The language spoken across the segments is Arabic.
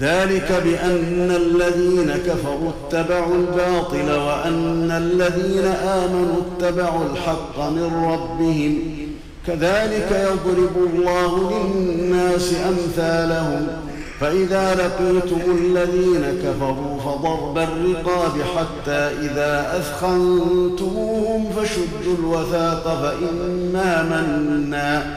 ذلك بأن الذين كفروا اتبعوا الباطل وأن الذين آمنوا اتبعوا الحق من ربهم. كذلك يضرب الله للناس أمثالهم. فإذا لقيتم الذين كفروا فضرب الرقاب حتى إذا أثخنتموهم فشدوا الوثاق فإما منا.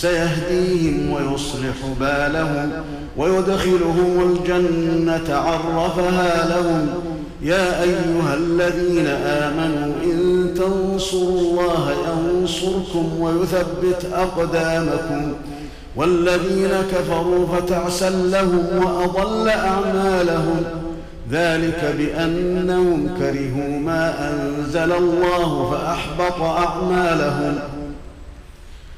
سيهديهم ويصلح بالهم ويدخلهم الجنة عرفها لهم. يا أيها الذين آمنوا إن تنصروا الله ينصركم ويثبت أقدامكم. والذين كفروا فتعسا لهم وأضل أعمالهم. ذلك بأنهم كرهوا ما أنزل الله فأحبط أعمالهم.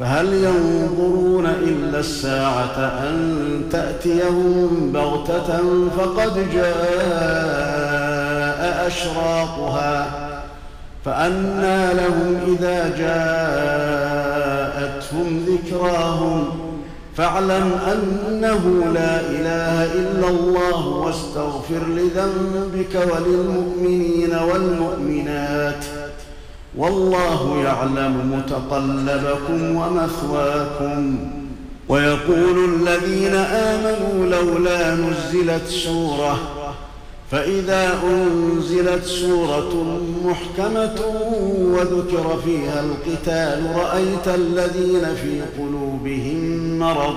فهل ينظرون إلا الساعة أن تأتيهم بغتة فقد جاء أشراطها فأنى لهم إذا جاءتهم ذكراهم فاعلم أنه لا إله إلا الله واستغفر لذنبك وللمؤمنين والمؤمنات والله يعلم متقلبكم ومثواكم. ويقول الذين آمنوا لولا نزلت سورة فإذا أنزلت سورة محكمة وذكر فيها القتال رأيت الذين في قلوبهم مرض.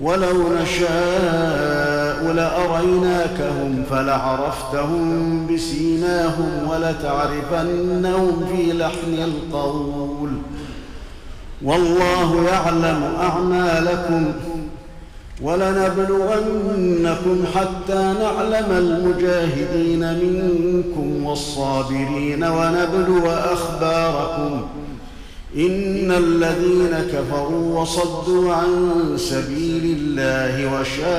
ولو نشاء لأريناكهم فلعرفتهم بسيماهم ولتعرفنهم في لحن القول. والله يعلم أعمالكم ولنبلونكم حتى نعلم المجاهدين منكم والصابرين ونبلو أخباركم إن الذين كفروا وصدوا عن سبيل الله وشاقوا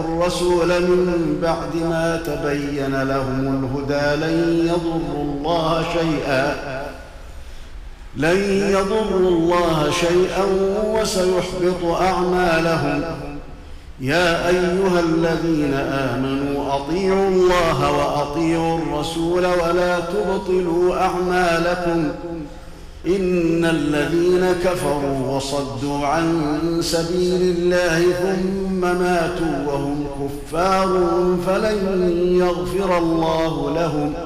الرسول من بعد ما تبين لهم الهدى لن يضروا الله شيئا لن يضروا الله شيئا وسيحبط أعمالهم. يا أيها الذين آمنوا أطيعوا الله وأطيعوا الرسول ولا تبطلوا أعمالكم. إن الذين كفروا وصدوا عن سبيل الله ثم ماتوا وهم كفار فلن يغفر الله لهم ۖ.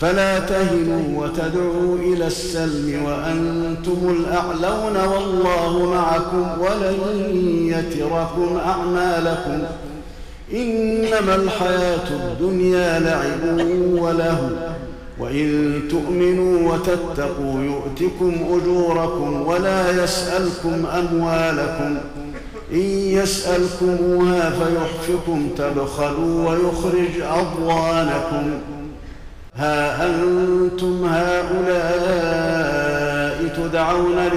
فلا تهنوا وتدعوا إلى السلم وأنتم الأعلون والله معكم ولن يتركم أعمالكم. إنما الحياة الدنيا لعب وله. وإن تؤمنوا وتتقوا يؤتكم أجوركم ولا يسألكم أموالكم. إن يسألكموها فيحفكم تبخلوا ويخرج اضوانكم ها أنتم هؤلاء تدعون في